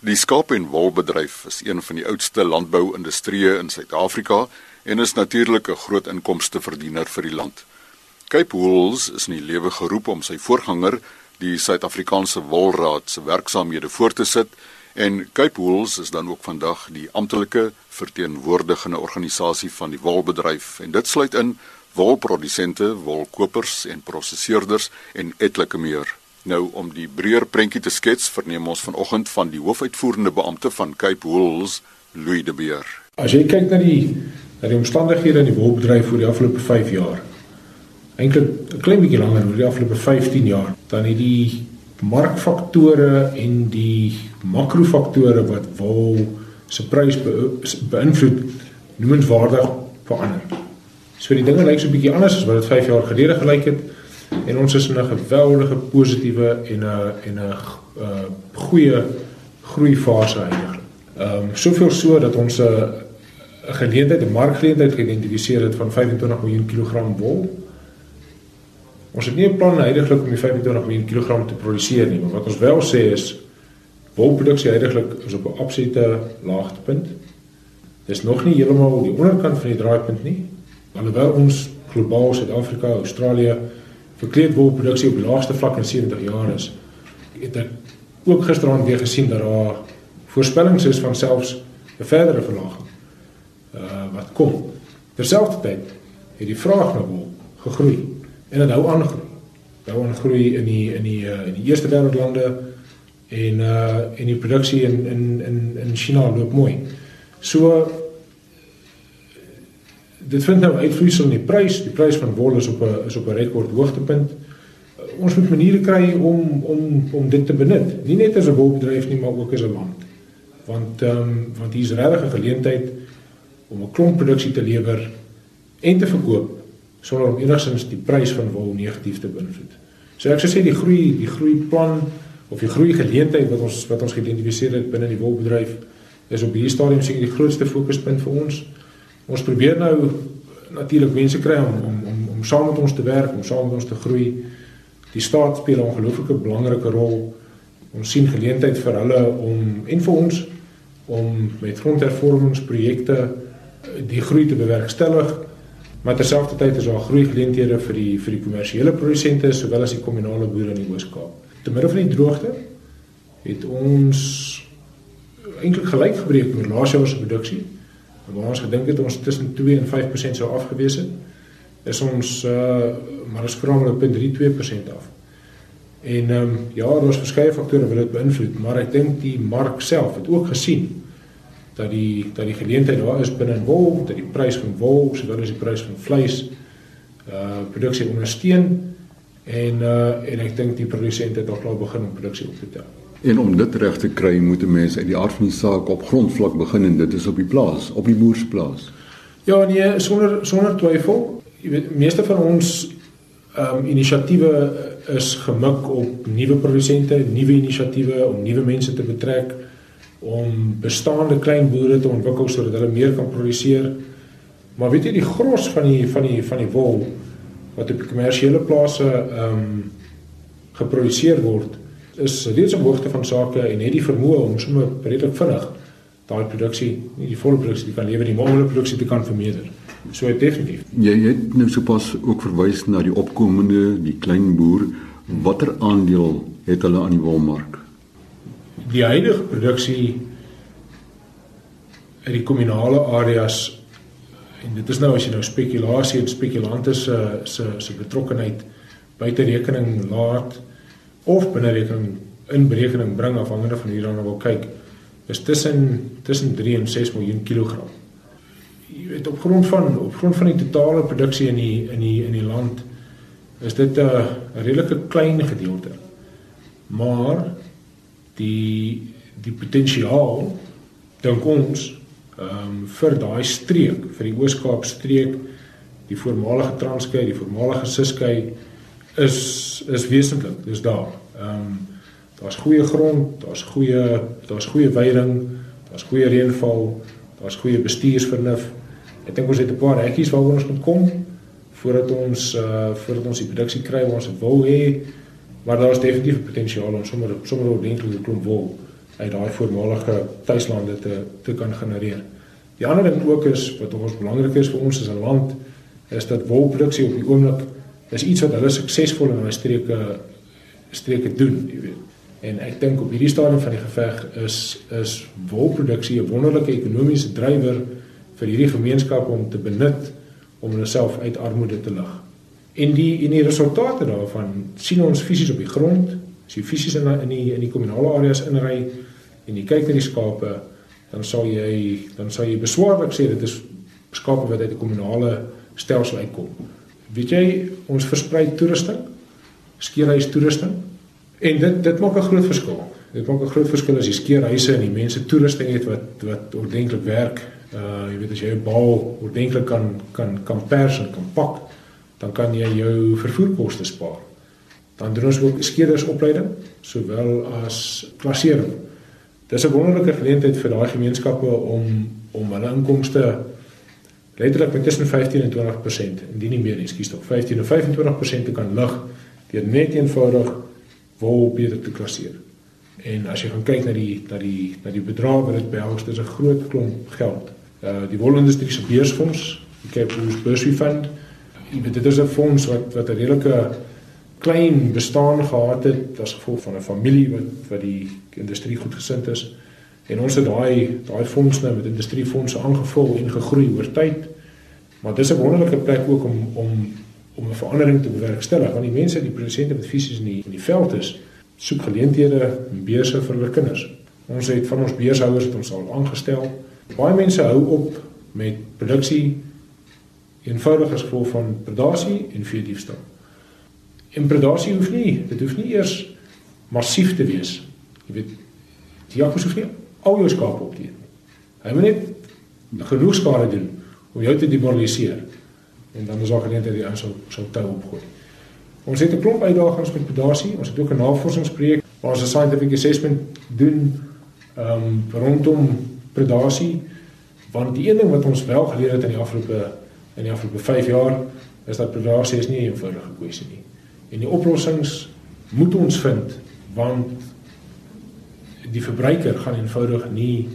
Die skaap- en wolbedryf is een van die oudste landbou-industrieë in Suid-Afrika en is natuurlik 'n groot inkomsteverdiener vir die land. Cape Wools is in die lewe geroep om sy voorganger, die Suid-Afrikaanse Wolraad se werksamehede voort te sit en Cape Wools is dan ook vandag die amptelike verteenwoordigende organisasie van die wolbedryf en dit sluit in wolprodusente, wolkopers en prosesseerders en etlike meer. Nou om die breër prentjie te skets, verneem ons vanoggend van die hoofuitvoerende beampte van Cape Wools, Louis de Beer. As jy kyk na die na die omstandighede in die wolbedryf vir die afgelope 5 jaar, eintlik 'n klein bietjie langer oor die afgelope 15 jaar, dan het die markfaktore en die makrofaktore wat wol se prys be beïnvloed noemenswaardig verander. So die dinge lyk so 'n bietjie anders as wat dit 5 jaar gelede gelyk het en ons is in 'n geweldige positiewe en 'n en 'n uh goeie groei fase eintlik. Ehm um, soveel so dat ons 'n 'n geleentheid, 'n markgeleentheid geïdentifiseer het van 25 miljoen kilogram wol. Ons het nie 'n plan heidaglik om die 25 miljoen kilogram te produseer nie, maar wat ons wel sê is wolproduksie heidaglik is op 'n absolute laagtepunt. Dis nog nie heeltemal die onderkant van die draaipunt nie. Alhoewel ons globaal Suid-Afrika, Australië vir kleedwolproduksie op die laagste vlak in 70 jaar is, het ek ook gisteraan weer gesien dat daar voorspellings is van selfs 'n verdere verlaging uh wat kom. Terselfdertyd het die vraag na wol gegroei en dit hou aan groei. Hou aan groei in die in die uh, in die eerste wêreldlande en uh en die produksie in in in in China loop mooi. So dit vind nou uitvloeisel in die prys. Die prys van wol is op 'n is op 'n rekord hoogtepunt. Ons moet maniere kry om om om dit te benut. Nie net as 'n wolbedryf nie, maar ook as 'n land. Want ehm um, want hier's regtig 'n geleentheid om 'n klomp produksie te lewer en te verkoop sonder om enigstens die prys van wol negatief te beïnvloed. So ek sou sê die groei die groeiplan of die groei geleentheid wat ons wat ons geïdentifiseer het binne die wolbedryf is op hierdie stadium seker die grootste fokuspunt vir ons ons probeer nou natuurlik mense kry om om om om saam met ons te werk, om saam met ons te groei. Die staat speel 'n ongelooflike belangrike rol. Ons sien geleentheid vir hulle om en vir ons om met grondhervormingsprojekte eh, die groei te bewerkstellig. Maar terselfdertyd is daar groei geleenthede vir die vir die kommersiële produsente sowel as die kommunale boere in die Oos-Kaap. Te midde van die droogte het ons eintlik gelyk gebreek met laas jaar se produksie waar ons gedink het ons tussen 2 en 5% sou afgewees het, is ons uh maar ons verraamlik op 3.2% af. En ehm um, ja, daar is verskeie faktore wat dit beïnvloed, maar ek dink die mark self het ook gesien dat die dat die geleentheid daar is binne in wol, dat die prys van wol, sowel as die prys van vleis uh produksie ondersteun en uh en ek dink die produsente het al klaar begin om produksie op te tel. En om dit reg te kry, moet 'n mens uit die aard van die saak op grondvlak begin en dit is op die plaas, op die boersplaas. Ja, nee, sonder sonder twyfel. Jy weet, meeste van ons ehm um, inisiatiewe is gemik op nuwe produsente, nuwe inisiatiewe om nuwe mense te betrek om bestaande klein boere te ontwikkel sodat hulle meer kan produseer. Maar weet jy die gros van die van die van die wol wat op kommersiële plase ehm um, geproduseer word, is reeds op hoogte van sake en het die vermoë om sommer redelik vinnig daai produksie, nie die volle produksie kan lewer nie, maar om die produksie te kan vermeerder. So definitief. Jy het nou sopas ook verwys na die opkomende, die klein boer. Watter aandeel het hulle aan die wolmark? Die huidige produksie in die kommunale areas en dit is nou as jy nou spekulasie en spekulante se se se betrokkeheid buite rekening laat of binne rekening in berekening bring afhangende van hoe jy dan wil kyk is tussen tussen 3 en 6 miljoen kilogram. Jy weet op grond van op grond van die totale produksie in die in die in die land is dit 'n 'n redelike klein gedeelte. Maar die die potensiaal dink ons ehm um, vir daai streek, vir die Oos-Kaap streek, die voormalige Transkei, die voormalige Siskei is is wesentlik. Dis daar. Ehm um, daar's goeie grond, daar's goeie daar's goeie weiding, daar's goeie reënval, daar's goeie bestuursvernuf. Ek dink ons het 'n paar hekkies waaroor ons moet kom voordat ons uh voordat ons die produksie kry wat ons wil hê, maar daar's definitief potensiaal om sommer sommer 'n ordentlike klomp wol uit daai voormalige tuislande te te kan genereer. Die ander ding ook is wat ons belangrik is vir ons as 'n land is dat wolproduksie op die oomblik is iets wat hulle suksesvol in hulle streke streke doen, jy weet. En ek dink op hierdie stadium van die geveg is is wolproduksie 'n wonderlike ekonomiese drywer vir hierdie gemeenskappe om te benut om hulle self uit armoede te lig. En die en die resultate daarvan sien ons fisies op die grond, as jy fisies in in die in die kommunale areas inry en jy kyk na die skape, dan sal jy dan sal jy beswaarlik sê dit is skape wat uit die kommunale stelsel uitkom. Weet jy, ons versprei toerusting, skeerhuis toerusting en dit dit maak 'n groot verskil. Dit maak 'n groot verskil as jy skeerhuise en die mense toerusting het wat wat ordentlik werk. Uh jy weet as jy 'n bal ordentlik kan kan kan pers en kan pak, dan kan jy jou vervoerkoste spaar. Dan doen ons ook skeerdersopleiding sowel as klassering. Dis 'n wonderlike geleentheid vir daai gemeenskappe om om hulle inkomste letterlik met tussen 15 en 20% indien nie meer, ekskuus tog, 15 of 25% te kan lig deur net eenvoudig wol beter te klasseer. En as jy gaan kyk na die na die na die bedrag wat dit behels, dis 'n groot klomp geld. Uh die wolindustrie se beursfonds, die Cape Wool Bursary Fund, dit is 'n fonds wat wat 'n redelike klein bestaan gehad het as gevolg van 'n familie wat wat die industrie goed gesind is. En ons het daai daai fonds nou met industriefondse aangevul en gegroei oor tyd. Maar dis 'n wonderlike plek ook om om om 'n verandering te bewerkstellig want die mense, die produsente wat fisies in die in die veld is, soek geleenthede en beurse vir hulle kinders. Ons het van ons beurshouers het ons al aangestel. Baie mense hou op met produksie eenvoudig as gevolg van predasie en veediefstal. En predasie hoef nie, dit hoef nie eers massief te wees. Jy weet, die jakkals hoef nie al jou skape op te eet. Hy moet net genoeg skade doen om jou te demoraliseer. En dan is daar geleentheid dat jy sou sou tou opgooi. Ons het 'n klomp uitdagings met predasie. Ons het ook 'n navorsingsprojek waar ons 'n scientific assessment doen ehm um, rondom predasie want die een ding wat ons wel geleer het in die afgelope in die afgelope 5 jaar is dat predasie is nie 'n eenvoudige kwessie nie. En die oplossings moet ons vind want die verbruiker gaan eenvoudig nie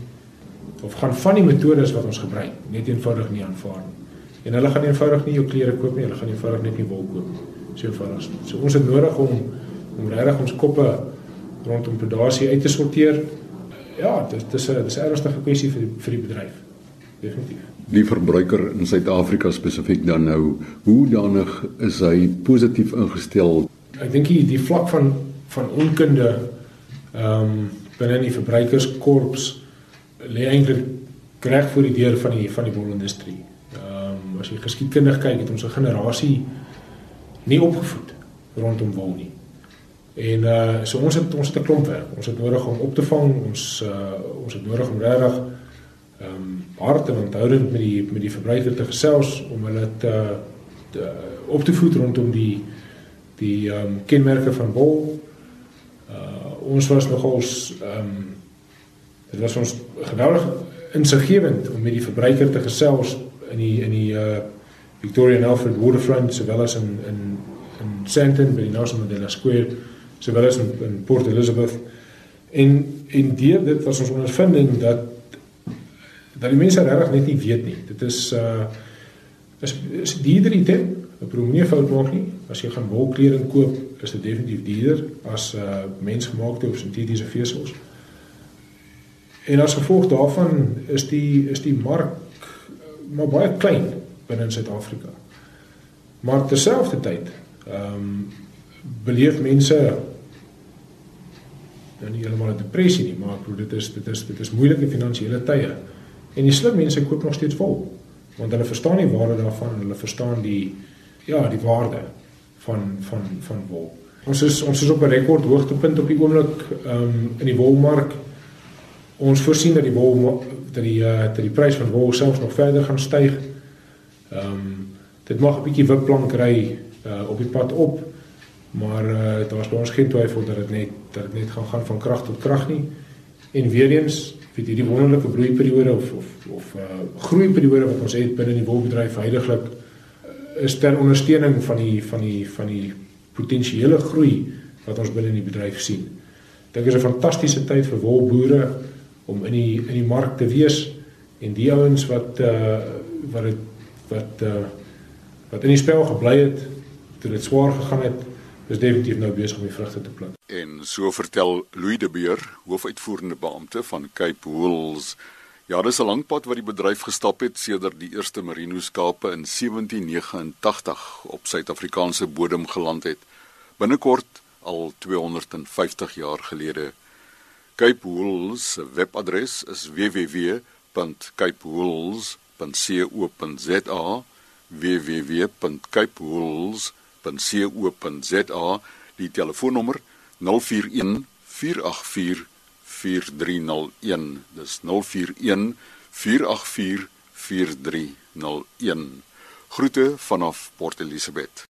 of gaan van die metodes wat ons gebruik net eenvoudig nie aanvaar nie. En hulle gaan eenvoudig nie jou klere koop nie, hulle gaan eenvoudig net nie wol koop nie. So eenvoudig. So ons het nodig om om regtig ons koppe rondom predasie uit te sorteer. Ja, dit dis 'n dis 'n ernstige kwessie vir die, vir die bedryf. Definitief. Die verbruiker in Suid-Afrika spesifiek dan nou, hoe danig is hy positief ingestel? Ek dink die, die vlak van van onkunde ehm um, binne die verbruikerskorps lê eintlik reg voor die deur van die van die wolindustrie. Ehm um, as jy geskiedkundig kyk, het ons 'n generasie nie opgevoed rondom wol nie. En uh so ons het ons het 'n klomp werk. Ons het nodig om op te vang, ons uh ons het nodig om regtig ehm um, hard en onthoudend met die met die verbruiker te gesels om hulle te, te op te voed rondom die die ehm um, kenmerke van wol ons was nogals ehm um, dit was ons geweldig insiggewend om met die verbruiker te gesels in die in die uh Victoria and Alfred Waterfront sowel as in in in Sandton by die Nelson Mandela Square sowel as in, in Port Elizabeth en en deur dit was ons ondervinding dat dat die mense regtig net nie weet nie. Dit is uh is is dierder item, 'n promonie fout maak nie. As jy gaan wolkleding koop, is dit definitief duurder as uh mensgemaakte of sintetiese vesels. En as gevolg daarvan is die is die mark maar baie klein binne Suid-Afrika. Maar terselfdertyd, ehm um, beleef mense dan nie heeltemal 'n depressie nie, maar bedoel dit is dit is dit is moeilike finansiële tye. En die slim mense koop nog steeds vol want hulle verstaan die waarde daarvan, hulle verstaan die ja, die waarde van van van wol. Ons is ons is op 'n rekord hoogtepunt op die oomblik um, in die wolmark. Ons voorsien dat die wol dat die uh, dat die prys van wol selfs nog verder gaan styg. Ehm um, dit mag 'n bietjie wipplank ry uh, op die pad op, maar uh, daar is by ons geen twyfel dat dit net dat dit net gaan gaan van krag tot krag nie. En weer eens, vir hierdie wonderlike bloeiperiode of of of uh, groeiperiode wat ons het binne die wolbedryf heidaglik is ter ondersteuning van die van die van die potensiële groei wat ons binne in die bedryf sien. Dit is 'n fantastiese tyd vir wolboere om in die in die mark te wees en die ouens wat uh wat het, wat uh wat in die spel gebly het toe dit swaar gegaan het is definitief nou besig om die vrugte te pluk. En so vertel Louis de Beer, hoofuitvoerende beampte van Cape Wools. Ja, dis 'n lang pad wat die bedryf gestap het sedert die eerste merino skape in 1789 op Suid-Afrikaanse bodem geland het. Binnekort al 250 jaar gelede. Cape Wools se webadres is www.capewools.co.za www.capewools.co.za die telefoonnommer 041 484 4301 dis 041 484 4301 groete vanaf Port Elizabeth